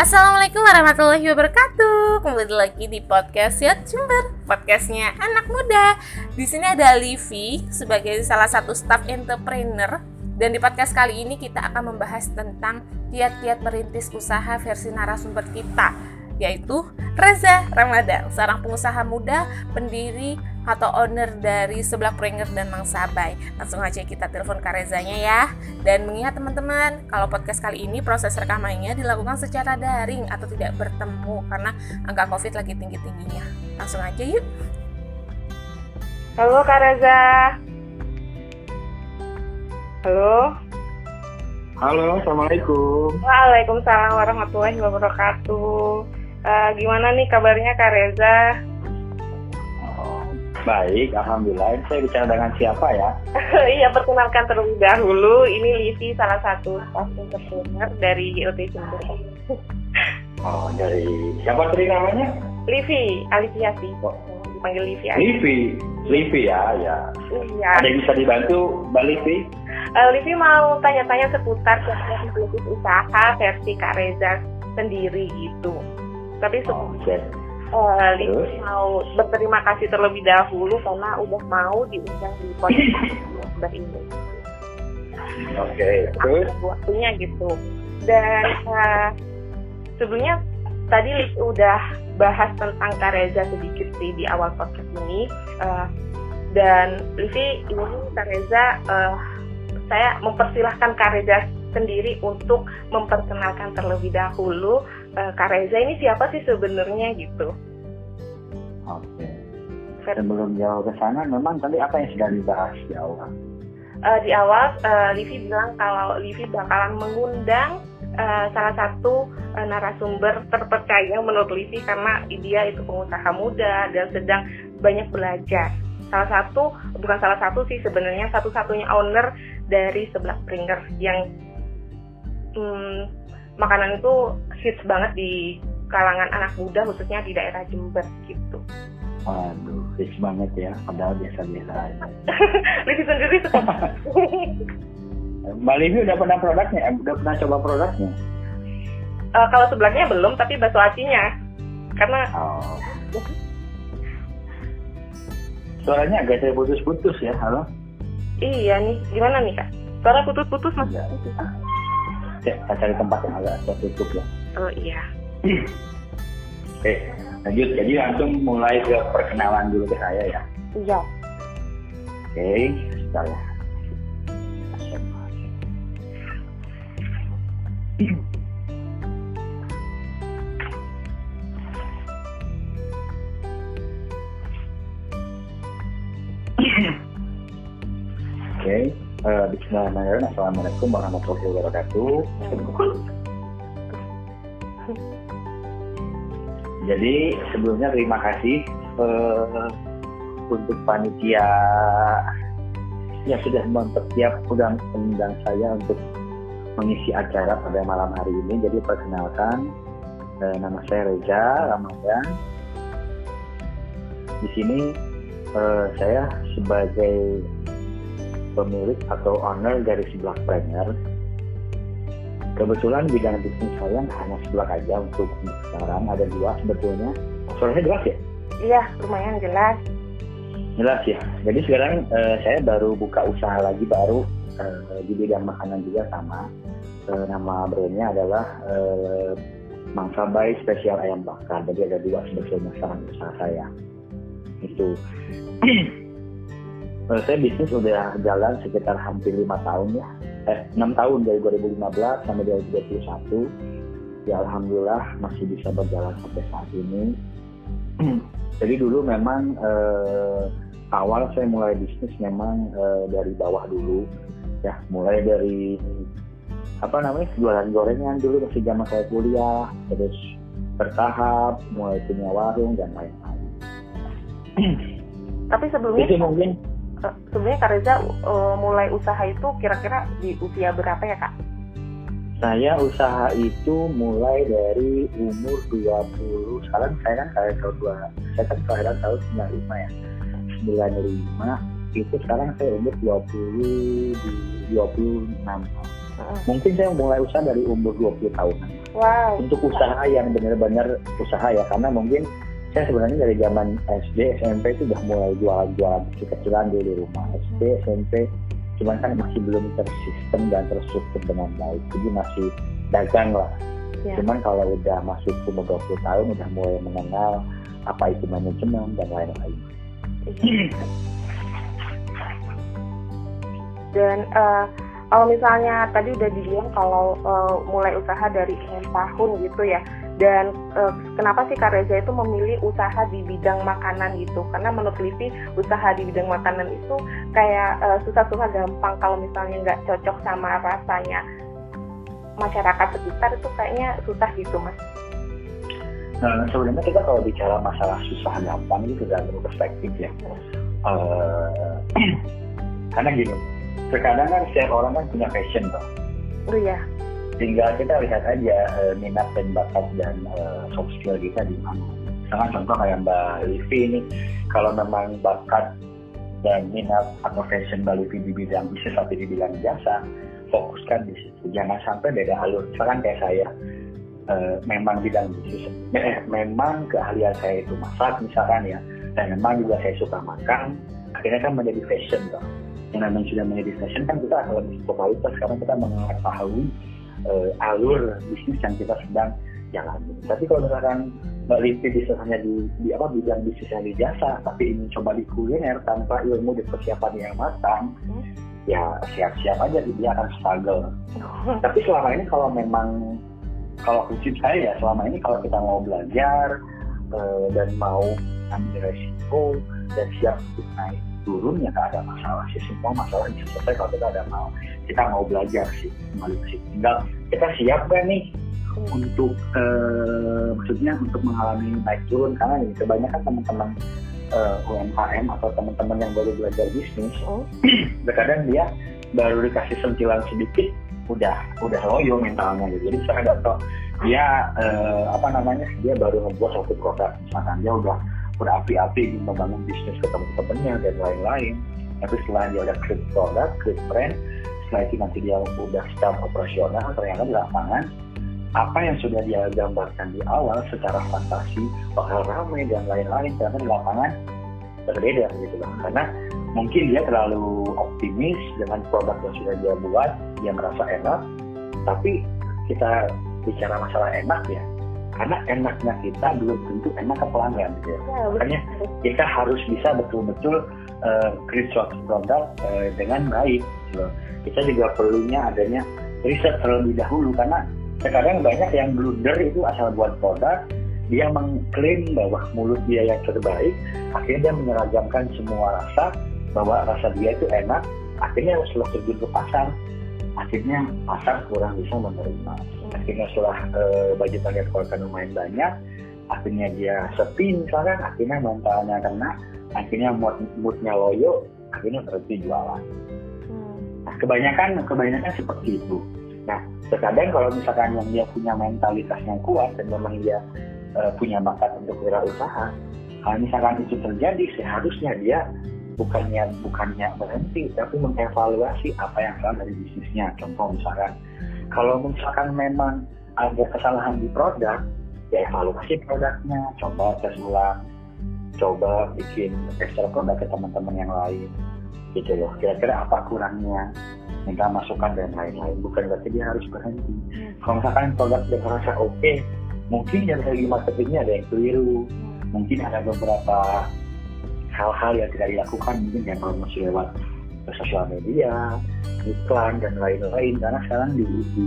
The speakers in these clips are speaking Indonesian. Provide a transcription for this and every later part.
Assalamualaikum warahmatullahi wabarakatuh. Kembali lagi di podcast Yot Jember, podcastnya anak muda. Di sini ada Livi sebagai salah satu staff entrepreneur dan di podcast kali ini kita akan membahas tentang kiat-kiat merintis usaha versi narasumber kita yaitu Reza Ramadan, seorang pengusaha muda, pendiri atau owner dari sebelah Prenger dan Mang Sabai. Langsung aja kita telepon Kak Rezanya ya. Dan mengingat teman-teman, kalau podcast kali ini proses rekamannya dilakukan secara daring atau tidak bertemu karena angka Covid lagi tinggi-tingginya. Langsung aja yuk. Halo Kak Reza. Halo. Halo, Assalamualaikum. Waalaikumsalam warahmatullahi wabarakatuh. Uh, gimana nih kabarnya Kak Reza? Oh, baik, Alhamdulillah. Saya bicara dengan siapa ya? iya, perkenalkan terlebih dahulu. Ini Livi, salah satu staff entrepreneur dari GOT Jember. oh, dari siapa tadi namanya? Livi, Alifiasi. Oh. Dipanggil Livi aja. Livi, Livi ya, ya. Iya. Ada yang bisa dibantu, Mbak Livi? Uh, Livi mau tanya-tanya seputar bisnis usaha versi Kak Reza sendiri gitu. Tapi oh, uh, mau berterima kasih terlebih dahulu karena udah mau diundang di podcast ini. Oke, okay, terus waktunya gitu. Dan uh, sebelumnya tadi Liz udah bahas tentang Kareza sedikit sih di awal podcast ini. Uh, dan Livi ini Kareza uh, saya mempersilahkan Kareza sendiri untuk memperkenalkan terlebih dahulu uh, Kak Reza ini siapa sih sebenarnya gitu. Oke. Sebelum jauh ke sana, memang tadi apa yang sudah dibahas di awal? Uh, di awal, uh, Livi bilang kalau Livi bakalan mengundang uh, salah satu uh, narasumber terpercaya menurut Livi karena dia itu pengusaha muda dan sedang banyak belajar. Salah satu, bukan salah satu sih sebenarnya satu-satunya owner dari sebelah Pringers yang hmm, makanan itu hits banget di kalangan anak muda khususnya di daerah Jember gitu. Waduh, hits banget ya, padahal biasa-biasa aja. Livi sendiri suka. Mbak Livi udah pernah produknya, eh, udah pernah coba produknya? Uh, kalau sebelahnya belum, tapi bakso acinya. Karena oh. Suaranya agak saya putus-putus ya, halo? Iya nih, gimana nih kak? Suara putus-putus mas? Ya saya cari tempat yang agak tertutup ya. Oh iya. Oke, lanjut. Jadi langsung mulai ke perkenalan dulu ke saya ya. Iya. Oke, sebentar ya. Oke. Okay. Uh, Bismillahirrahmanirrahim. Assalamualaikum warahmatullahi wabarakatuh. Jadi sebelumnya terima kasih uh, untuk panitia yang sudah mempersiap undang undang saya untuk mengisi acara pada malam hari ini. Jadi perkenalkan uh, nama saya Reza Ramadan. Di sini uh, saya sebagai pemilik atau owner dari sebelah Premier. Kebetulan bidang bisnis saya hanya sebelah aja untuk sekarang ada dua sebetulnya. Suaranya jelas ya? Iya, lumayan jelas. Jelas ya. Jadi sekarang uh, saya baru buka usaha lagi baru uh, di bidang makanan juga sama. Uh, nama brandnya adalah uh, Mang Sabai Spesial Ayam Bakar. Jadi ada dua sebetulnya saran usaha saya. Itu. Menurut saya bisnis udah jalan sekitar hampir lima tahun ya, eh enam tahun dari 2015 sampai 2021. Ya alhamdulillah masih bisa berjalan sampai saat ini. Jadi dulu memang eh, awal saya mulai bisnis memang eh, dari bawah dulu, ya mulai dari apa namanya jualan gorengan dulu masih zaman saya kuliah, terus bertahap mulai punya warung dan lain-lain. Tapi sebelumnya itu mungkin sebenarnya Kak Reza uh, mulai usaha itu kira-kira di usia berapa ya Kak? Saya usaha itu mulai dari umur 20 sekarang saya kan kalian tahun dua saya kan kelahiran tahun 95 ya 95 itu sekarang saya umur 20 di 26 tahun. Mungkin saya mulai usaha dari umur 20 tahunan. wow untuk usaha yang benar-benar usaha ya karena mungkin saya sebenarnya dari zaman SD SMP itu udah mulai jualan-jualan kecil-kecilan di rumah. SD SMP cuman kan masih belum tersistem dan terstruktur dengan baik. Jadi masih dagang lah. Ya. cuman kalau udah masuk umur 20 tahun udah mulai mengenal apa itu manajemen dan lain-lain. Dan uh, kalau misalnya tadi udah dibilang kalau uh, mulai usaha dari tahun gitu ya dan uh, kenapa sih Kak Reza itu memilih usaha di bidang makanan gitu karena menurut Livi usaha di bidang makanan itu kayak uh, susah-susah gampang kalau misalnya nggak cocok sama rasanya masyarakat sekitar itu kayaknya susah gitu mas Nah, sebenarnya kita kalau bicara masalah susah gampang itu dari perspektif ya. Uh, karena gini, terkadang kan setiap orang kan punya passion toh. Oh iya. Tinggal kita lihat aja uh, minat dan bakat dan uh, soft skill kita di mana. Misalnya contoh kayak Mbak Livi ini, kalau memang bakat dan minat atau passion Mbak Livi di bidang bisnis tapi di bidang jasa, fokuskan di situ. Jangan sampai beda alur. Misalkan kayak saya, uh, memang bidang bisnis, eh, memang keahlian saya itu masak misalkan ya, dan memang juga saya suka makan, akhirnya kan menjadi fashion toh yang namanya sudah menjadi fashion kan kita akan lebih popularitas karena kita mengetahui uh, alur bisnis yang kita sedang jalani. Tapi kalau misalkan Mbak Lipi bisa hanya di, di apa bidang bisnis yang di jasa, tapi ini coba di kuliner tanpa ilmu di persiapan yang matang, hmm. ya siap-siap aja dia akan struggle. tapi selama ini kalau memang kalau prinsip saya ya selama ini kalau kita mau belajar uh, dan mau ambil resiko dan siap untuk naik turun ya nggak ada masalah sih. Semua masalah bisa selesai kalau kita ada mau kita mau belajar sih kembali ke sini tinggal kita siap kan nih untuk uh, maksudnya untuk mengalami naik turun? Karena ini kebanyakan teman-teman uh, UMKM atau teman-teman yang baru belajar bisnis oh. terkadang dia baru dikasih sentilan sedikit udah udah loyo mentalnya gitu. Jadi saya tahu dia uh, apa namanya dia baru ngebuat satu produk misalkan dia udah berapi-api membangun bisnis ke teman-temannya dan lain-lain. Tapi setelah dia udah create produk, create brand setelah itu nanti dia udah start operasional ternyata di lapangan apa yang sudah dia gambarkan di awal secara fantasi bakal ramai dan lain-lain ternyata di lapangan berbeda gitu loh. Karena mungkin dia terlalu optimis dengan produk yang sudah dia buat dia merasa enak tapi kita bicara masalah enak ya karena enaknya kita belum tentu enak ke pelanggan gitu ya. ya makanya kita harus bisa betul-betul uh, create suatu produk uh, dengan baik gitu. kita juga perlunya adanya riset terlebih dahulu karena sekarang banyak yang blunder itu asal buat produk dia mengklaim bahwa mulut dia yang terbaik akhirnya dia menyeragamkan semua rasa bahwa rasa dia itu enak akhirnya setelah terjun ke pasar akhirnya pasar kurang bisa menerima. Akhirnya setelah uh, budget yang dikeluarkan lumayan banyak akhirnya dia sepi misalkan akhirnya mentalnya kena akhirnya mood moodnya loyo akhirnya berhenti jualan. Hmm. nah kebanyakan kebanyakan seperti itu. Nah terkadang kalau misalkan yang dia punya mentalitas yang kuat dan memang dia uh, punya bakat untuk usaha kalau misalkan itu terjadi seharusnya dia bukannya bukannya berhenti tapi mengevaluasi apa yang salah dari bisnisnya. Contoh misalkan kalau misalkan memang ada kesalahan di produk ya evaluasi produknya coba tes ulang coba bikin extra produk ke teman-teman yang lain gitu loh. Kira-kira apa kurangnya? Minta masukan dan lain-lain. Bukan berarti dia harus berhenti. Hmm. kalau misalkan produk dia merasa oke okay, mungkin dari segi marketingnya ada yang keliru. Mungkin ada beberapa hal-hal yang tidak dilakukan mungkin yang promosi lewat sosial media iklan dan lain-lain. Karena sekarang di, di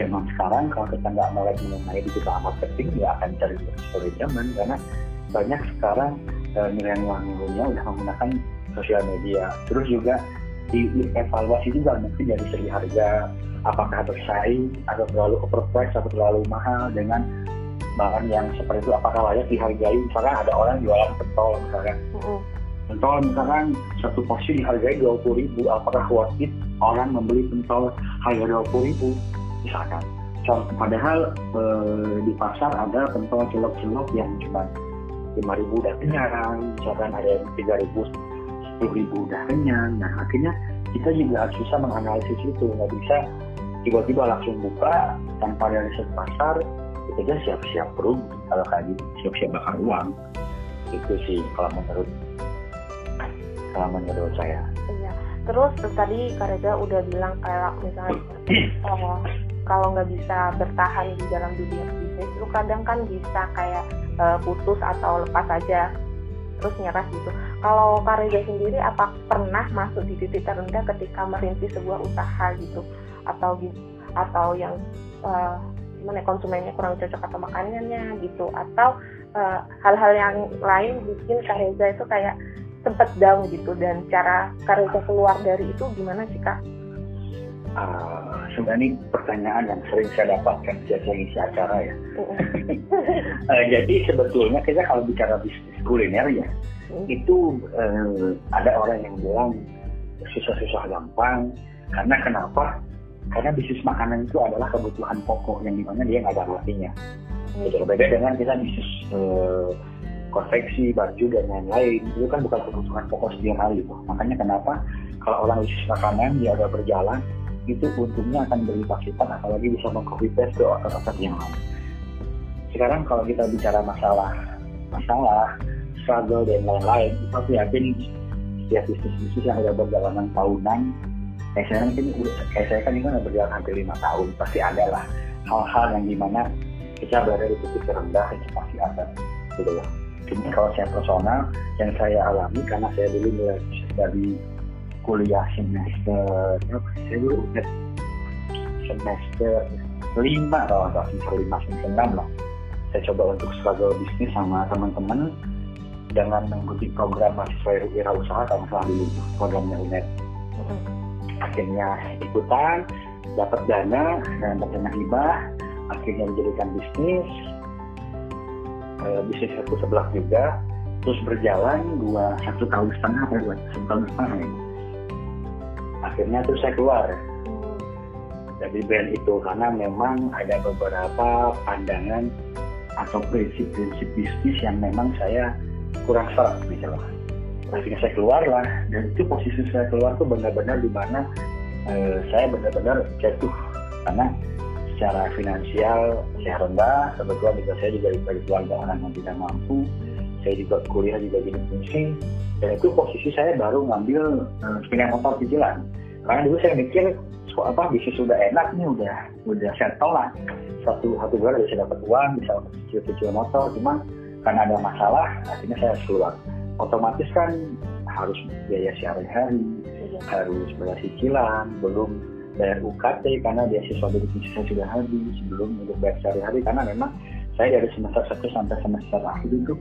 zaman sekarang kalau kita nggak mulai mengenai digital marketing ya akan cari sore zaman. Karena banyak sekarang uh, milenial-milenial udah menggunakan sosial media. Terus juga di, evaluasi juga mungkin dari segi harga apakah bersaing atau terlalu overpriced atau terlalu mahal dengan bahan yang seperti itu apakah layak dihargai? Misalkan ada orang jualan pentol misalkan. Mm -hmm pentol misalkan satu porsi dihargai dua puluh ribu apakah worth it orang membeli pentol harga dua puluh ribu? Misalkan. Padahal e, di pasar ada pentol celok-celok yang cuma lima ribu udah kenyang misalkan ada yang tiga ribu sepuluh ribu udah kenyang. Nah akhirnya kita juga harus bisa menganalisis itu. Nggak bisa tiba-tiba langsung buka tanpa riset pasar aja siap-siap rugi kalau kayak gitu siap-siap bakar uang. Itu sih kalau menurut kalau menurut saya. Iya. Terus tadi Kak Reza udah bilang kayak misalnya oh, kalau nggak bisa bertahan di dalam dunia bisnis lu kadang kan bisa kayak uh, putus atau lepas aja. Terus nyerah gitu. Kalau Kak Reza sendiri apa pernah masuk di titik terendah ketika merintis sebuah usaha gitu? Atau atau yang uh, gimana ya, konsumennya kurang cocok atau makanannya gitu atau eh, hal-hal uh, yang lain bikin Kak Reza itu kayak sempet down gitu dan cara Kak Reza keluar dari itu gimana sih Kak? Uh, sebenarnya pertanyaan yang sering saya dapatkan sejak saya isi acara ya. uh, jadi sebetulnya kita kalau bicara bisnis kuliner ya, mm. itu uh, ada orang yang bilang susah-susah gampang karena kenapa? Karena bisnis makanan itu adalah kebutuhan pokok yang di mana dia nggak ada artinya. Hmm. Itu berbeda dengan kita bisnis uh, konveksi baju dan lain-lain. Itu kan bukan kebutuhan pokok setiap hari itu makanya kenapa kalau orang bisnis makanan dia udah berjalan itu untungnya akan berlipat lipat apalagi bisa mengcopy paste ke otak-otak yang lain. Sekarang kalau kita bicara masalah masalah struggle dan lain-lain aku yakin setiap bisnis-bisnis yang udah berjalanan tahunan kayak saya kan ini kayak saya kan ini kan berjalan hampir lima tahun pasti ada lah hal-hal yang di mana kita berada di titik terendah itu pasti ada gitu loh. Cuma kalau saya personal yang saya alami karena saya dulu mulai dari kuliah semester saya dulu semester lima kalau nggak semester lima semester enam lah. Saya coba untuk struggle bisnis sama teman-teman dengan mengikuti program mahasiswa wirausaha kalau salah dulu programnya UNED akhirnya ikutan dapat dana dan dana hibah akhirnya dijadikan bisnis. E, bisnis aku sebelah juga terus berjalan dua satu tahun setengah atau dua satu tahun setengah akhirnya terus saya keluar. Dari brand itu karena memang ada beberapa pandangan atau prinsip-prinsip bisnis yang memang saya kurang serak misalnya akhirnya saya keluar lah. Dan itu posisi saya keluar tuh benar-benar di mana eh, saya benar-benar jatuh. Karena secara finansial saya rendah kebetulan juga saya juga dari keluarga orang yang tidak mampu. Saya juga kuliah juga gini fungsi dan itu posisi saya baru ngambil eh, sepeda motor cicilan karena dulu saya mikir apa bisnis sudah enak nih udah udah settle lah. Satu satu bulan bisa dapat uang bisa cicil cicil motor. Cuma karena ada masalah akhirnya saya keluar otomatis kan harus biaya sehari-hari, iya. harus bayar cicilan, belum bayar UKT karena beasiswa dari saya sudah habis, belum untuk bayar sehari-hari karena memang saya dari semester satu sampai semester akhir itu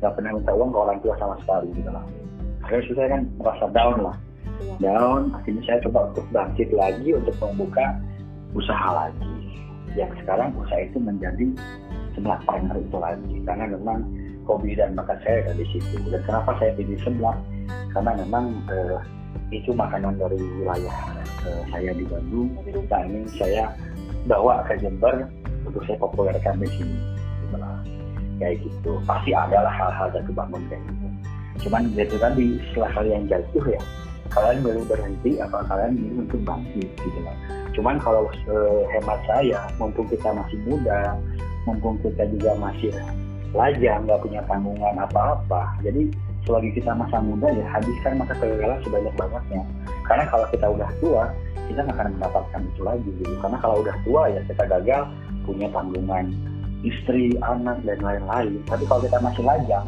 nggak pernah minta uang ke orang tua sama sekali gitu lah. Akhirnya saya kan merasa down lah, iya. down. Akhirnya saya coba untuk bangkit lagi untuk membuka usaha lagi. Yang sekarang usaha itu menjadi sebelah partner itu lagi karena memang hobi dan bakat saya ada di situ. Dan kenapa saya pilih sebelah? Karena memang uh, itu makanan dari wilayah uh, saya di Bandung dan ini saya bawa ke Jember untuk saya populerkan di sini. Setelah kayak gitu pasti adalah hal-hal jatuh bangun kayak gitu. Cuman itu tadi setelah kalian jatuh ya kalian baru berhenti apa kalian ini untuk bangkit gitu lah. Cuman kalau uh, hemat saya, mumpung kita masih muda, mumpung kita juga masih lajang, nggak punya tanggungan apa-apa. Jadi selagi kita masa muda ya habiskan masa kegagalan sebanyak-banyaknya. Karena kalau kita udah tua, kita nggak akan mendapatkan itu lagi gitu. Karena kalau udah tua ya kita gagal punya tanggungan istri, anak dan lain-lain. Tapi kalau kita masih lajang,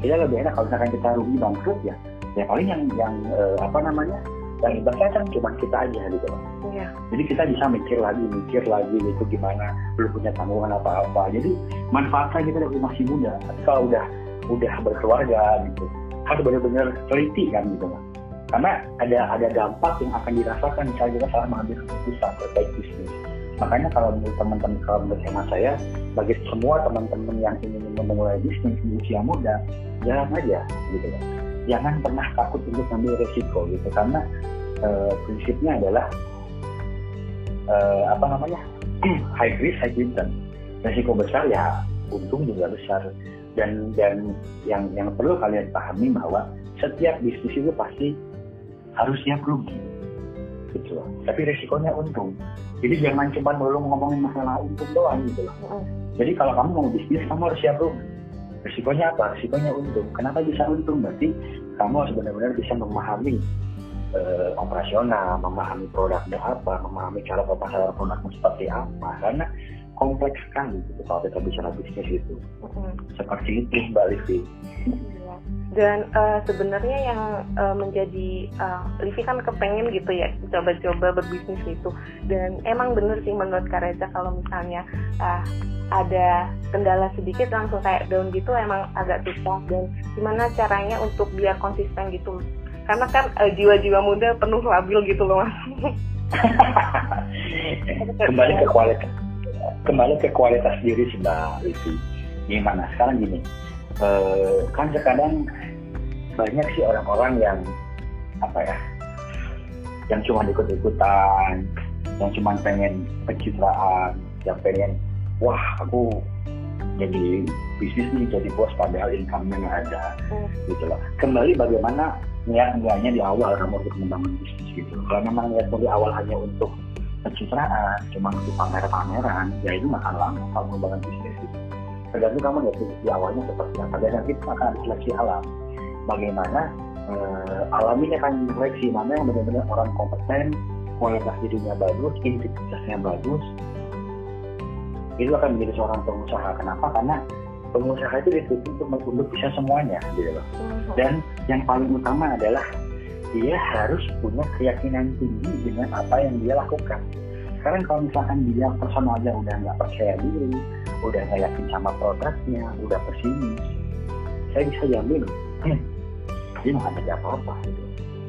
kita lebih enak kalau misalkan kita rugi bangkrut ya. Ya paling yang yang eh, apa namanya yang ibaratnya kan cuma kita aja gitu loh. Iya. Jadi kita bisa mikir lagi, mikir lagi gitu gimana belum punya tanggungan apa-apa. Jadi manfaatnya kita dari masih muda. Kalau udah udah berkeluarga gitu, harus benar-benar teliti kan gitu loh. Karena ada ada dampak yang akan dirasakan misalnya kita salah mengambil keputusan terkait bisnis. Makanya kalau menurut teman-teman kalau menurut saya, bagi semua teman-teman yang ingin memulai bisnis di usia muda, jalan aja gitu loh jangan pernah takut untuk ambil resiko gitu karena uh, prinsipnya adalah uh, apa namanya? High risk high return resiko besar ya untung juga besar. Dan dan yang yang perlu kalian pahami bahwa setiap bisnis itu pasti harus siap rugi gitu loh tapi resikonya untung. Jadi jangan cuma melulu ngomongin masalah untung doang gitu loh jadi kalau kamu mau bisnis kamu harus siap rugi resikonya apa? Resikonya untung. Kenapa bisa untung? Berarti kamu harus benar-benar bisa memahami uh, operasional memahami produknya apa memahami cara pemasaran produknya seperti apa. Karena kompleks sekali gitu kalau kita bicara bisnis itu. Mm-hmm. seperti itu mbak Livi. Iya. dan uh, sebenarnya yang uh, menjadi uh, Livi kan kepengen gitu ya coba-coba berbisnis gitu. Dan emang bener sih menurut Kak Reza kalau misalnya uh, ada kendala sedikit langsung kayak down gitu emang agak susah. Dan gimana caranya untuk biar konsisten gitu karena kan uh, jiwa-jiwa muda penuh labil gitu loh mas. Kembali ke kualitas kembali ke kualitas diri sih mbak Livi gimana? Sekarang gini uh, kan sekarang banyak sih orang-orang yang apa ya yang cuma ikut-ikutan yang cuma pengen pencitraan yang pengen wah aku jadi bisnis nih jadi bos padahal income-nya nggak ada hmm. gitu loh. Kembali bagaimana niat niatnya di awal kamu untuk membangun bisnis gitu. Kalau memang niat di awal hanya untuk pencitraan cuma untuk pamer-pameran ya itu makan lama kalau membangun bisnis itu tergantung kamu lihat di awalnya seperti apa. Dan nanti akan ada seleksi alam. Bagaimana eh, alam ini akan seleksi mana yang benar-benar orang kompeten kualitas dirinya bagus integritasnya bagus. Itu akan menjadi seorang pengusaha. Kenapa? Karena pengusaha itu dituntut untuk untuk bisa semuanya gitu loh dan yang paling utama adalah dia harus punya keyakinan tinggi dengan apa yang dia lakukan. Sekarang kalau misalkan dia personalnya udah nggak percaya diri, udah nggak yakin sama produknya, udah pesimis, saya bisa jamin, hmm, dia nggak ada apa-apa gitu.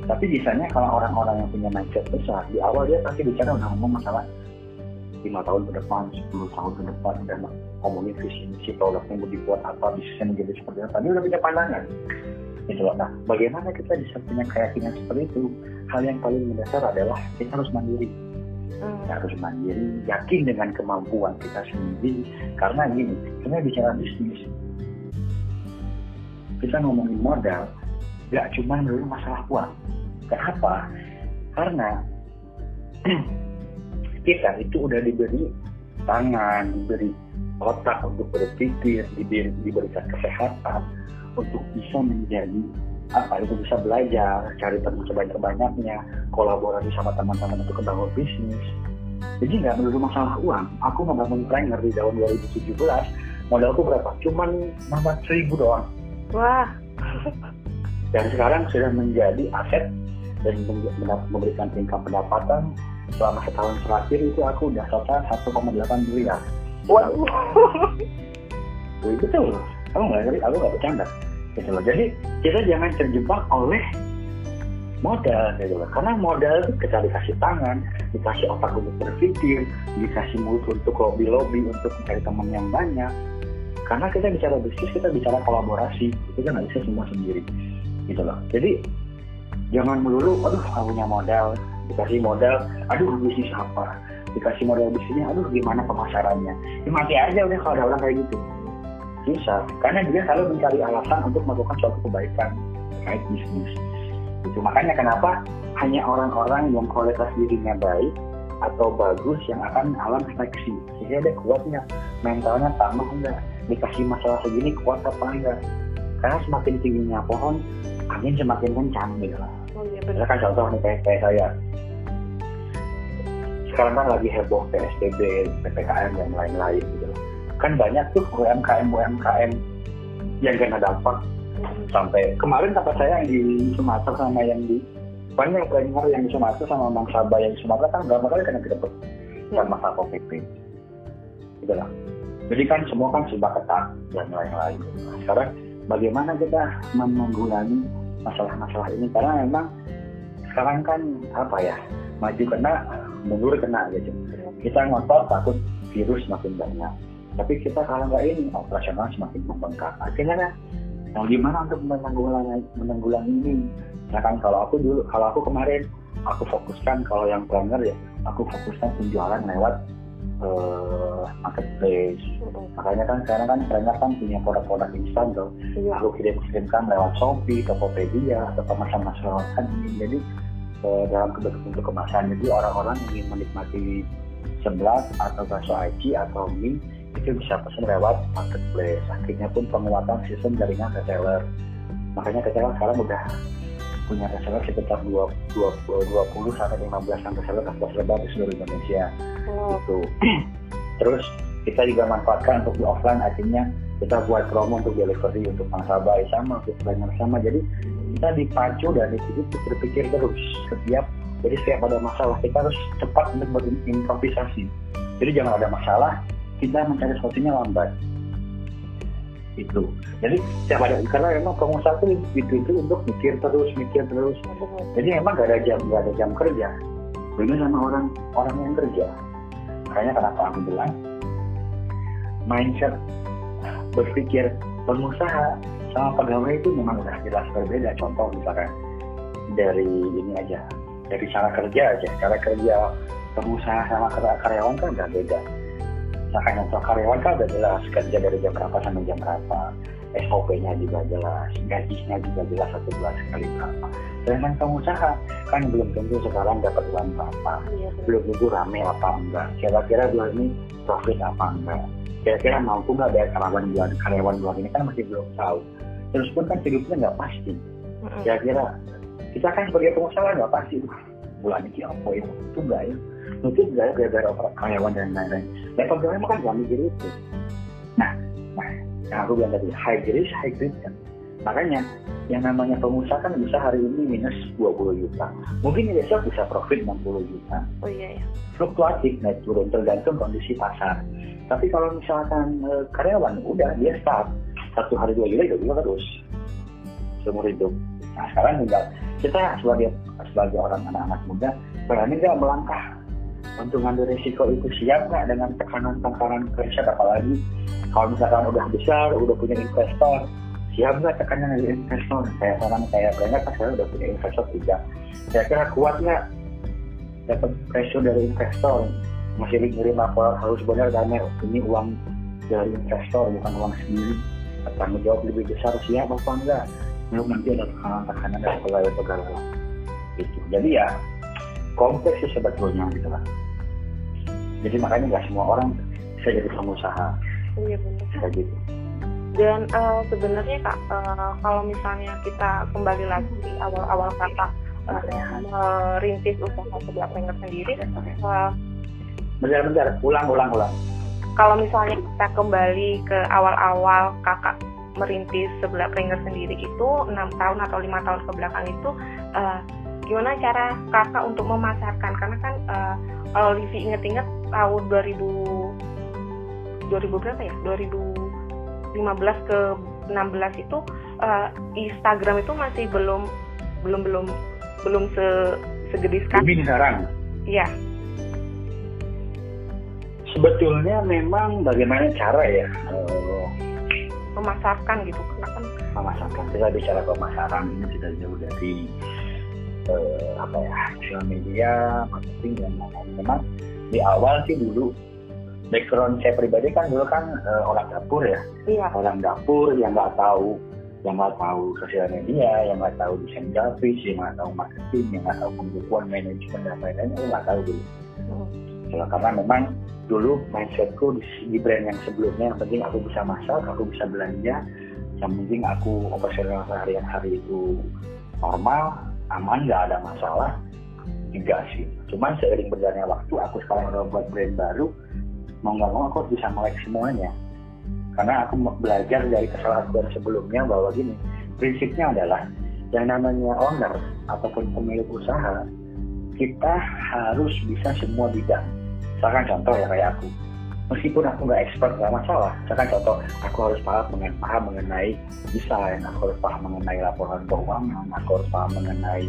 Tapi biasanya kalau orang-orang yang punya mindset besar, di awal dia pasti bicara udah ngomong masalah lima tahun ke depan, 10 tahun ke depan, udah ngomongin visi misi produknya mau dibuat apa, bisnisnya menjadi seperti apa, dia udah punya pandangan gitu loh. Nah, bagaimana kita bisa punya keyakinan seperti itu? Hal yang paling mendasar adalah kita harus mandiri. Hmm. Kita harus mandiri, yakin dengan kemampuan kita sendiri. Karena gini, kita bicara bisnis, kita ngomongin modal, gak cuma dulu masalah uang. Kenapa? Karena kita itu udah diberi tangan, diberi otak untuk berpikir, diberi, diberikan kesehatan, untuk bisa menjadi apa itu bisa belajar, cari teman sebanyak-banyaknya, kolaborasi sama teman-teman untuk membangun bisnis. Jadi nggak melulu masalah uang. Aku membangun trainer di tahun 2017, modalku berapa? Cuman 4 ribu doang. Wah. Dan sekarang sudah menjadi aset dan memberikan tingkat pendapatan selama setahun terakhir itu aku udah total 1,8 miliar. Wah. Wow. Betul. Kamu nggak ngerti? Aku nggak bercanda gitu loh. Jadi kita jangan terjebak oleh modal gitu loh. Karena modal itu kita dikasih tangan, dikasih otak untuk berpikir, dikasih mulut untuk lobby-lobby untuk mencari teman yang banyak. Karena kita bicara bisnis, kita bicara kolaborasi, kita nggak bisa semua sendiri gitu loh. Jadi jangan melulu, aduh punya modal, dikasih modal, aduh bisnis apa, dikasih modal bisnisnya, aduh gimana pemasarannya. Ya mati aja udah kalau ada orang kayak gitu. Susah karena dia selalu mencari alasan untuk melakukan suatu kebaikan terkait bisnis. Itu makanya kenapa hanya orang-orang yang kualitas dirinya baik atau bagus yang akan alam seleksi sehingga dia kuatnya mentalnya tambah enggak? Dikasih masalah segini kuat apa enggak? Karena semakin tingginya pohon angin semakin kencang gitu. Lah oh, iya, kan contoh nih kayak, kayak saya sekarang kan lagi heboh PSBB, PPKM dan lain-lain gitu loh. Kan banyak tuh UMKM UMKM yang kena dampak. Sampai kemarin kata saya yang di Sumatera sama yang di banyak trainer yang di Sumatera sama Bang Sabah yang di Sumatera kan berapa kali kena grebek dan masa COVID gitu lah. Jadi kan semua kan serba ketat dan lain-lain. Nah, sekarang bagaimana kita menanggulangi masalah-masalah ini? Karena memang sekarang kan apa ya maju kena mundur kena gitu. Kita ngotot takut virus makin banyak. Tapi kita kalau nggak ini operasional semakin membengkak. Akhirnya kan mau gimana untuk menanggulangi menanggulangi ini? Misalkan kalau aku dulu kalau aku kemarin aku fokuskan kalau yang planner ya aku fokuskan penjualan lewat uh, marketplace. Makanya kan sekarang kan planner kan punya produk-produk instan tuh. Iya. aku kirim-kirimkan lewat Shopee, Tokopedia atau pemesan masyarakat jadi uh, dalam bentuk kemasan. Jadi orang-orang ingin menikmati sebelah atau bakso aci atau mie itu bisa pesan lewat marketplace. Akhirnya pun penguatan sistem jaringan reseller. Makanya reseller sekarang udah punya reseller sekitar 20, 20 sampai 15 sampai reseller atas lebar di seluruh Indonesia. Oh. itu terus kita juga manfaatkan untuk di offline akhirnya kita buat promo untuk delivery untuk nasabah sama untuk sama. Jadi kita dipacu dan itu berpikir terus setiap jadi setiap ada masalah kita harus cepat untuk berimprovisasi. Jadi jangan ada masalah kita mencari solusinya lambat. Itu. Jadi setiap ada karena memang pengusaha itu itu itu untuk mikir terus mikir terus. Jadi emang gak ada jam gak ada jam kerja. Beda sama orang orang yang kerja. Makanya kenapa aku bilang mindset berpikir pengusaha sama pegawai itu memang udah jelas berbeda. Contoh misalkan dari ini aja dari cara kerja aja. Cara kerja pengusaha sama karyawan kan udah beda. Misalkan contoh karyawan kan udah jelas kerja dari jam berapa sampai jam berapa. SOP-nya juga jelas gajinya juga jelas satu bulan sekali berapa. Sedangkan pengusaha kan belum tentu sekarang dapat uang berapa iya, belum tentu rame apa enggak. Kira-kira bulan ini profit apa enggak kira-kira mampu nggak bayar karyawan bulan karyawan bulan ini kan masih belum tahu. Terus pun kan hidupnya nggak pasti. Kira-kira kita kan sebagai pengusaha nggak pasti. Bulan ini apa itu itu enggak ya? Mungkin enggak ya gara-gara karyawan dan lain-lain. Dan pegawai kan nggak mikir itu. Nah nah yang aku bilang tadi high risk high kan. Makanya yang namanya pengusaha kan bisa hari ini minus 20 juta. Mungkin besok bisa profit 60 juta. Oh iya, iya. fluktuatif naik turun tergantung kondisi pasar tapi kalau misalkan e, karyawan udah dia start. Satu hari dua juta juga terus. Seumur hidup. Nah sekarang tinggal kita sebagai sebagai orang anak-anak muda berani nggak melangkah untuk ngambil risiko itu? Siap nggak dengan tekanan-tekanan pressure? Apalagi kalau misalkan udah besar udah punya investor siap nggak tekanan dari investor? Saya orang saya banyak kan saya udah punya investor juga saya kira kuat nggak dapat pressure dari investor masih ngirim laporan harus benar karena ini uang dari investor bukan uang sendiri. Tanggung jawab lebih besar siap apa enggak? Belum nanti ada tekanan-tekanan dari pegawai-pegawai itu jadi ya kompleks sih sebetulnya gitu lah. Jadi makanya nggak semua orang bisa jadi pengusaha. Iya benar. Gitu. Dan uh, sebenarnya kak uh, kalau misalnya kita kembali lagi di awal-awal kata uh, merintis usaha sebelah pengger sendiri uh, bentar ulang ulang ulang. Kalau misalnya kita kembali ke awal-awal kakak merintis sebelah Pringer sendiri itu enam tahun atau lima tahun ke belakang itu uh, gimana cara kakak untuk memasarkan? Karena kan uh, kalau Livi inget-inget tahun 2000 2000 berapa ya? 2015 ke 16 itu uh, Instagram itu masih belum belum belum belum se segede sekarang. Iya sebetulnya memang bagaimana cara ya uh, memasarkan gitu karena kan memasarkan kita bicara pemasaran ini tidak jauh dari uh, apa ya sosial media marketing dan lain-lain memang di awal sih dulu background saya pribadi kan dulu kan uh, orang dapur ya iya. orang dapur yang nggak tahu yang nggak tahu sosial media yang nggak tahu desain grafis yang nggak tahu marketing yang nggak tahu pembukuan manajemen dan lain-lain nggak tahu dulu hmm. karena memang dulu mindsetku di, di brand yang sebelumnya yang penting aku bisa masak aku bisa belanja yang penting aku operasional seharian hari itu normal aman nggak ada masalah juga sih. Cuman seiring berjalannya waktu aku sekarang udah buat brand baru mau nggak mau aku bisa melek semuanya. Karena aku belajar dari kesalahan sebelumnya bahwa gini prinsipnya adalah yang namanya owner ataupun pemilik usaha kita harus bisa semua bidang misalkan contoh ya kayak aku. Meskipun aku nggak expert nggak masalah misalkan contoh aku harus paham mengenai, paham mengenai desain aku harus paham mengenai laporan keuangan aku harus paham mengenai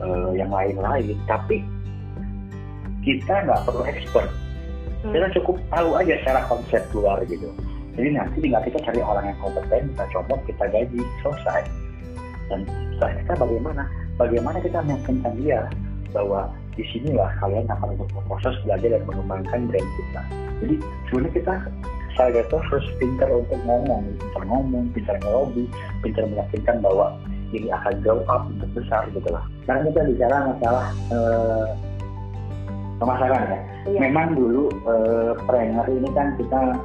uh, yang lain-lain. Tapi kita nggak perlu expert. Hmm. kita cukup tahu aja secara konsep luar gitu. Jadi nanti tinggal kita cari orang yang kompeten kita coba kita gaji selesai. Dan setelah kita bagaimana? Bagaimana kita meyakinkan dia bahwa di sinilah kalian akan untuk proses belajar dan mengembangkan brand kita. Jadi sebenarnya kita saya itu harus pintar untuk ngomong, pintar ngomong, pintar ngelobi, pintar meyakinkan bahwa jadi akan grow up untuk besar gitu lah karena kita bicara masalah uh, pemasaran ya Iya. memang dulu uh, trainer ini kan kita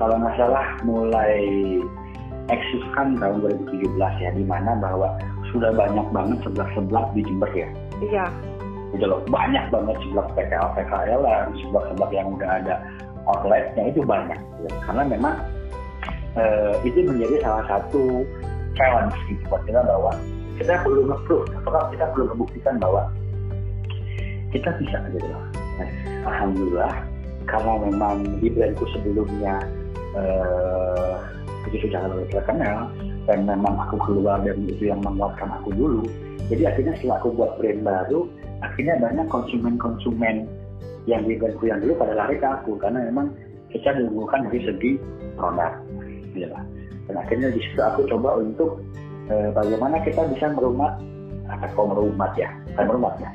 kalau nggak salah mulai eksis kan tahun 2017 ya di mana bahwa sudah banyak banget seblak-seblak di Jember ya Iya. Gitu loh banyak banget seblak PKL PKL seblak-seblak yang udah ada outletnya itu banyak gitu. karena memang eh, itu menjadi salah satu challenge gitu buat kita bahwa kita perlu nge-proof apakah kita perlu membuktikan bahwa kita bisa gitu loh nah, alhamdulillah karena memang di brandku sebelumnya eh, itu sudah lebih terkenal dan memang aku keluar dari itu yang menguatkan aku dulu jadi akhirnya setelah aku buat brand baru akhirnya banyak konsumen-konsumen yang di brandku yang dulu pada lari ke aku karena memang kita diunggulkan dari segi produk gitu lah. dan akhirnya di situ aku coba untuk eh, bagaimana kita bisa merumat atau merumat ya bukan merumat ya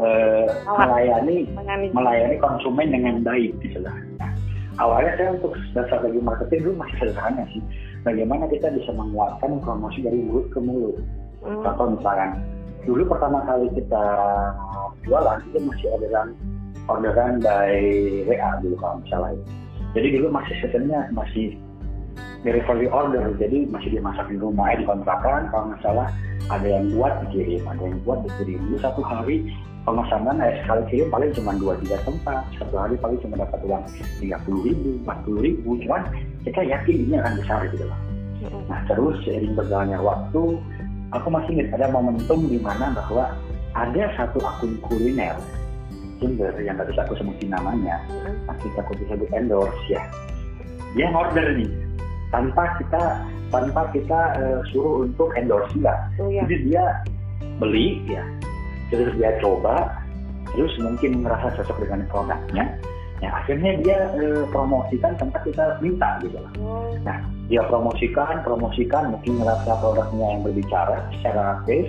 eh, melayani melayani konsumen dengan baik gitu lah. Nah, awalnya saya untuk strategi marketing dulu masih sederhana sih. Bagaimana kita bisa menguatkan promosi dari mulut ke mulut. Hmm. Contoh misalkan, dulu pertama kali kita jualan itu masih orderan orderan by WA dulu kalau misalnya. Jadi dulu masih sistemnya masih delivery order, jadi masih dimasak di rumah, eh, dikontrakan kalau nggak salah ada yang buat dikirim, ada yang buat dikirim. Dulu satu hari pemesanan eh, sekali kirim paling cuma dua tiga tempat, satu hari paling cuma dapat uang tiga puluh ribu, empat puluh ribu, cuman kita yakin ini akan besar gitu loh. Nah terus seiring berjalannya waktu, aku masih ingat ada momentum di mana bahwa ada satu akun kuliner Jember yang tadi aku sebutin namanya, Hmm. nanti aku bisa di endorse ya. Dia order nih, tanpa kita tanpa kita eh, suruh untuk endorse dia. Oh iya. Jadi dia beli ya, terus dia coba, terus mungkin merasa cocok dengan produknya. Ya akhirnya dia eh, promosikan tanpa kita minta gitu lah Oh. Dia promosikan, promosikan, mungkin ngerasa produknya yang berbicara secara aktif.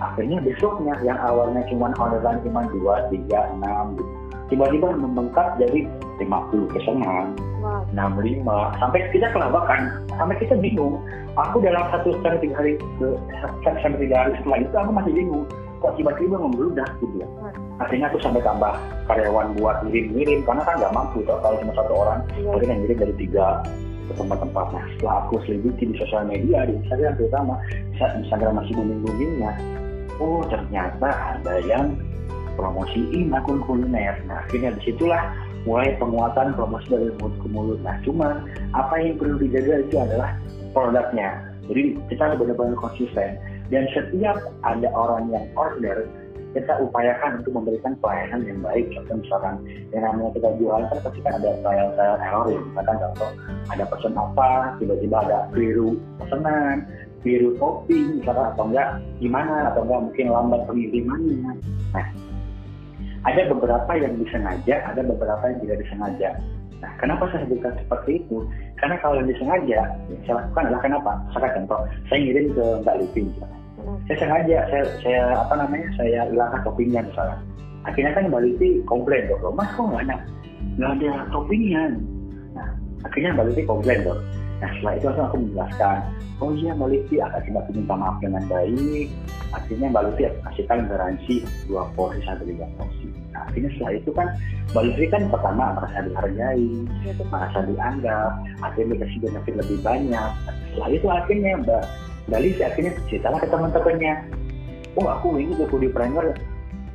Akhirnya besoknya yang awalnya cuma orderan cuma 2, 3, 6, gitu. tiba-tiba membengkak jadi 50 pesanan, Wow. 65, sampai kita kelabakan, sampai kita bingung. Aku dalam satu sampai tiga hari ke sampai tiga hari setelah itu aku masih bingung. Kok tiba-tiba membludak gitu ya. Akhirnya aku sampai tambah karyawan buat ngirim-ngirim karena kan nggak mampu toh kalau cuma satu orang mungkin yang ngirim dari tiga ke tempat-tempat. Nah setelah aku selidiki di sosial media, di Instagram terutama, bisa Instagram masih booming-boomingnya. Oh ternyata ada yang promosiin akun kuliner. Nah akhirnya di situlah mulai penguatan promosi dari mulut ke mulut. Nah cuma apa yang perlu dijaga itu adalah produknya. Jadi kita benar-benar konsisten. Dan setiap ada orang yang order, kita upayakan untuk memberikan pelayanan yang baik. Contoh misalkan yang namanya kita jualan kan pasti kan ada trial trial error ya. Misalkan contoh ada pesan apa, tiba-tiba ada keliru pesanan, keliru topping, misalkan atau enggak gimana, atau enggak mungkin lambat pengirimannya. Nah, ada beberapa yang disengaja, ada beberapa yang tidak disengaja. Nah, kenapa saya sebutkan seperti itu? Karena kalau yang disengaja, yang saya lakukan adalah kenapa? Misalkan contoh, saya ngirim ke Mbak misalkan. Saya sengaja, saya, saya apa namanya, saya hilangkan toppingnya misalnya. Akhirnya kan Mbak Livi komplain dong, mas kok nggak ada, nggak ada toppingnya. Nah, akhirnya Mbak Livi komplain dong. Nah, setelah itu langsung aku menjelaskan, oh iya Mbak Livi, akan Livi minta maaf dengan baik. Akhirnya Mbak Livi kasihkan garansi dua porsi sampai tiga porsi. Nah, akhirnya setelah itu kan Mbak Livi kan pertama merasa dihargai, Iya, merasa dianggap, akhirnya dikasih benefit lebih banyak. Setelah itu akhirnya Mbak Mbak Livi akhirnya ceritalah ke teman-temannya, oh aku ini tuh di primer,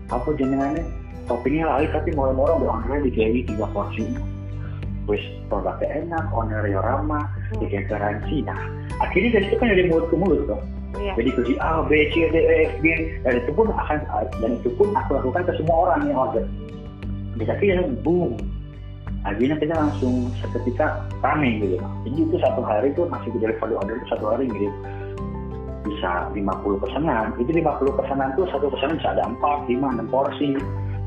apa jenengannya toppingnya lain tapi moro-moro ordernya dikasih tiga porsi. Wis produknya enak, ownernya ramah, Hmm. dikasih garansi. Nah, akhirnya dari itu kan dari mulut ke mulut tuh. Iya. Jadi kunci A, B, C, D, E, F, G, dan itu pun akan dan itu pun aku lakukan ke semua orang yang order. Bisa akhirnya boom. Akhirnya kita langsung seketika rame gitu. Jadi itu satu hari itu masih di delivery order itu satu hari gitu bisa 50 pesanan. Itu 50 pesanan tuh satu pesanan bisa ada 4, 5, 6 porsi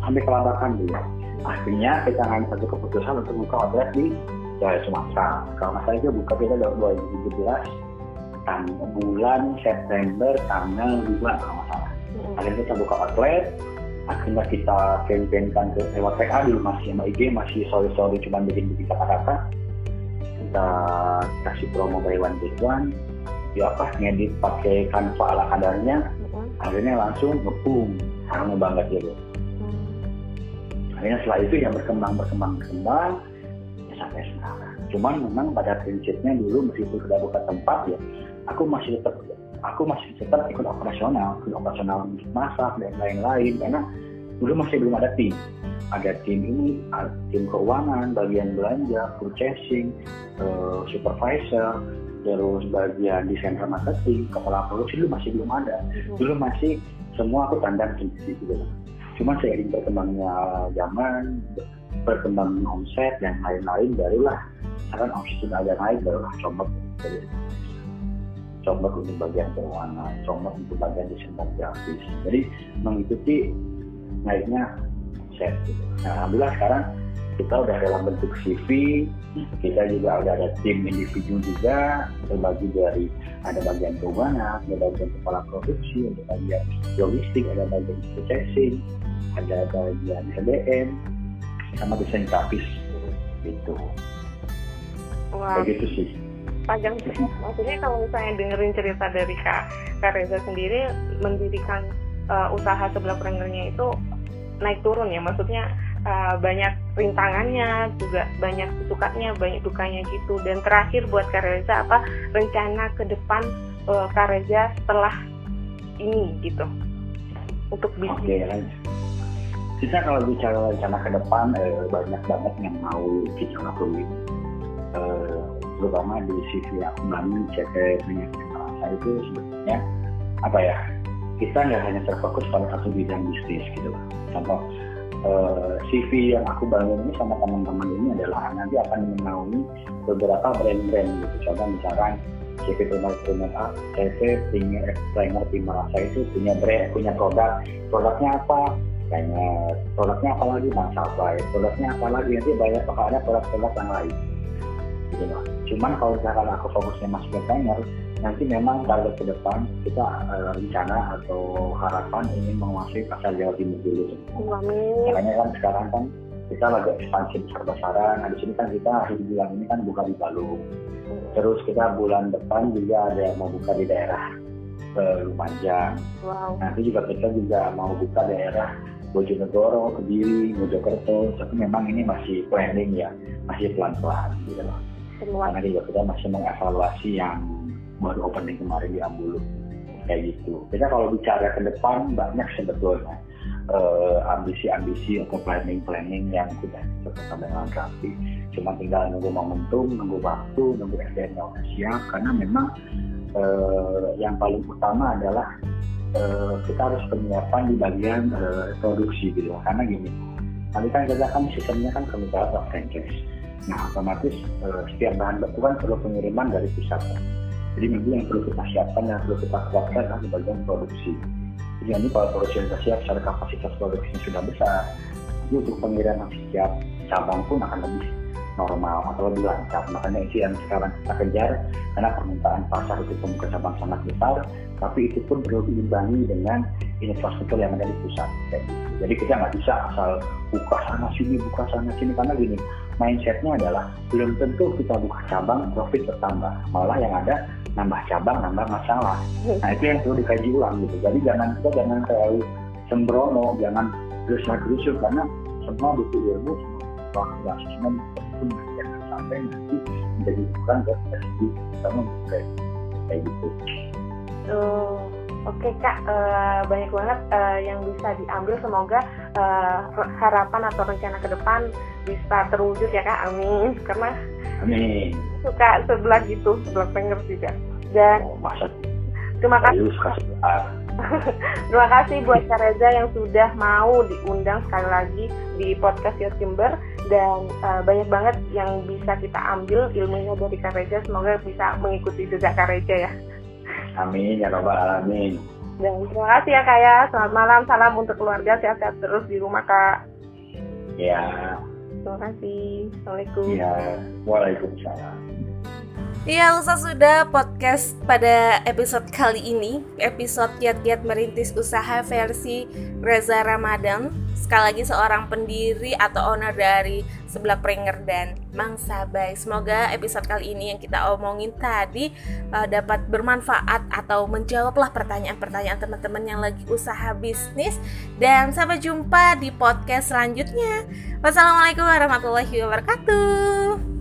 sampai kelabakan dulu. Akhirnya kita ngambil satu keputusan untuk buka outlet di Jaya Sumatera. Kalau nggak salah itu buka kita tahun 2017 tang bulan September tanggal 2 kalau nggak salah. Akhirnya kita buka outlet, akhirnya kita campaignkan ke lewat PA dulu masih sama IG masih sorry sorry cuma bikin bikin kata-kata kita kasih promo buy one get one ya apa ngedit pakai kanva ala kadarnya Mm-mm. akhirnya langsung ngepung. Sama banget gitu Hmm. akhirnya setelah itu ya berkembang berkembang berkembang ya sampai sekarang. Cuman memang pada prinsipnya dulu meskipun sudah buka tempat ya aku masih tetap aku masih tetap ikut operasional. Ikut operasional masak dan lain-lain karena dulu masih belum ada tim. Ada tim ini ada tim keuangan bagian belanja purchasing eh, supervisor terus bagian desain marketing kepala produksi dulu masih belum ada dulu masih semua aku tandang sendiri gitu. Cuma seiring berkembangnya zaman, berkembang omset dan lain-lain barulah sekarang omset sudah agak naik barulah coba coba untuk bagian keuangan, coba untuk bagian desain dan grafis. Jadi mengikuti naiknya omset. Gitu. Nah, alhamdulillah sekarang kita udah dalam bentuk CV, kita juga udah ada tim individu juga terbagi dari ada bagian keuangan, ada bagian kepala produksi, ada bagian logistik, ada bagian purchasing, ada bagian SDM, sama desain grafis gitu. Wah, Kayak gitu sih. panjang sih. Maksudnya kalau misalnya dengerin cerita dari Kak, Kak Reza sendiri mendirikan uh, usaha sebelah prengernya itu naik turun ya. Maksudnya uh, banyak rintangannya, juga banyak sukanya, banyak dukanya gitu. Dan terakhir buat Kak Reza apa rencana ke depan uh, Kak Reza setelah ini gitu untuk bisnis. lanjut. Kita kalau bicara rencana ke depan eh, banyak banget yang mau kita lakuin. Eh, terutama di CV aku bangun CT rasa itu sebetulnya apa ya kita nggak hanya terfokus pada satu bidang bisnis gitu. Contoh eh, CV yang aku bangun ini sama teman-teman ini adalah nanti akan menaungi beberapa brand-brand gitu. Contoh misalkan CV Primer Primer A, CV Primer Primer Primer Rasa itu punya brand, punya produk. Produknya apa? Banyak. Produknya apa lagi? Bang Sabai. Produknya apa lagi? Nanti banyak ada produk-produk yang lain. Gitu. Cuman kalau misalkan aku fokusnya masih ke Primer, nanti memang target ke depan kita eh, rencana atau harapan ingin menguasai pasar Jawa Timur dulu. Amin. Makanya kan sekarang kan kita lagi ekspansi besar-besaran. Nah di sini kan kita akhir bulan ini kan buka di Balung. Terus kita bulan depan juga ada yang mau buka di daerah eh, Lumajang. Wow. Nanti juga kita juga mau buka daerah Bojonegoro, Kediri, Mojokerto. Tapi memang ini masih planning ya, masih pelan-pelan gitu loh. Karena juga kita masih mengevaluasi yang baru opening kemarin di Ambulu. Kayak gitu. Kita kalau bicara ke depan banyak sebetulnya eh, ambisi-ambisi atau planning-planning yang sudah kita dengan rapi. Cuma tinggal nunggu momentum, nunggu waktu, nunggu SDM yang siap. Karena memang eh, yang paling utama adalah eh, kita harus penyiapan di bagian eh, produksi gitu. Karena gini, nanti kan kita kan sistemnya kan atau franchise. Nah otomatis eh, setiap bahan baku kan perlu pengiriman dari pusat. Jadi nanti yang perlu kita siapkan dan perlu kita kuatkan adalah di bagian produksi. Jadi nanti kalau produksi sudah siap, secara kapasitas produksinya sudah besar, jadi untuk pengiriman setiap cabang pun akan lebih normal atau lebih lancar. Makanya itu yang sekarang kita kejar karena permintaan pasar itu pembuka cabang sangat besar, tapi itu pun perlu diimbangi dengan infrastruktur yang ada di pusat. Gitu. Jadi kita nggak bisa asal buka sana sini, buka sana sini karena gini, mindsetnya adalah belum tentu kita buka cabang profit bertambah, malah yang ada nambah cabang, nambah masalah. Nah itu yang perlu dikaji ulang gitu. Jadi jangan kita jangan terlalu sembrono, jangan gerusak gerusuk karena semua butuh ilmu, semua butuh semua butuh jangan sampai nanti menjadi bukan kita sendiri, sama kayak kayak gitu. Tuh. Oke kak, eh, banyak banget eh, yang bisa diambil. Semoga eh, harapan atau rencana ke depan bisa terwujud ya kak. Amin. Karena Amin. suka sebelah gitu, sebelah pengen juga. Dan Oh, masa terima kasih, terima kasih buat Kak Reza yang sudah mau diundang sekali lagi di podcast Your Timber dan eh, banyak banget yang bisa kita ambil ilmunya dari Kak Reza. Semoga bisa mengikuti jejak Kak Reza ya. Amin ya robbal alamin. Dan terima kasih ya kak ya. Selamat malam, salam untuk keluarga, sehat-sehat terus di rumah kak. Ya, Terima kasih. Assalamualaikum. ya. Waalaikumsalam. Iya, Lusa sudah podcast pada episode kali ini. Episode Kiat-Kiat Merintis Usaha versi Reza Ramadan. Sekali lagi seorang pendiri atau owner dari Sebelah Pringer dan Mang Sabai Semoga episode kali ini yang kita omongin tadi uh, Dapat bermanfaat atau menjawablah pertanyaan-pertanyaan teman-teman yang lagi usaha bisnis. Dan sampai jumpa di podcast selanjutnya. Wassalamualaikum warahmatullahi wabarakatuh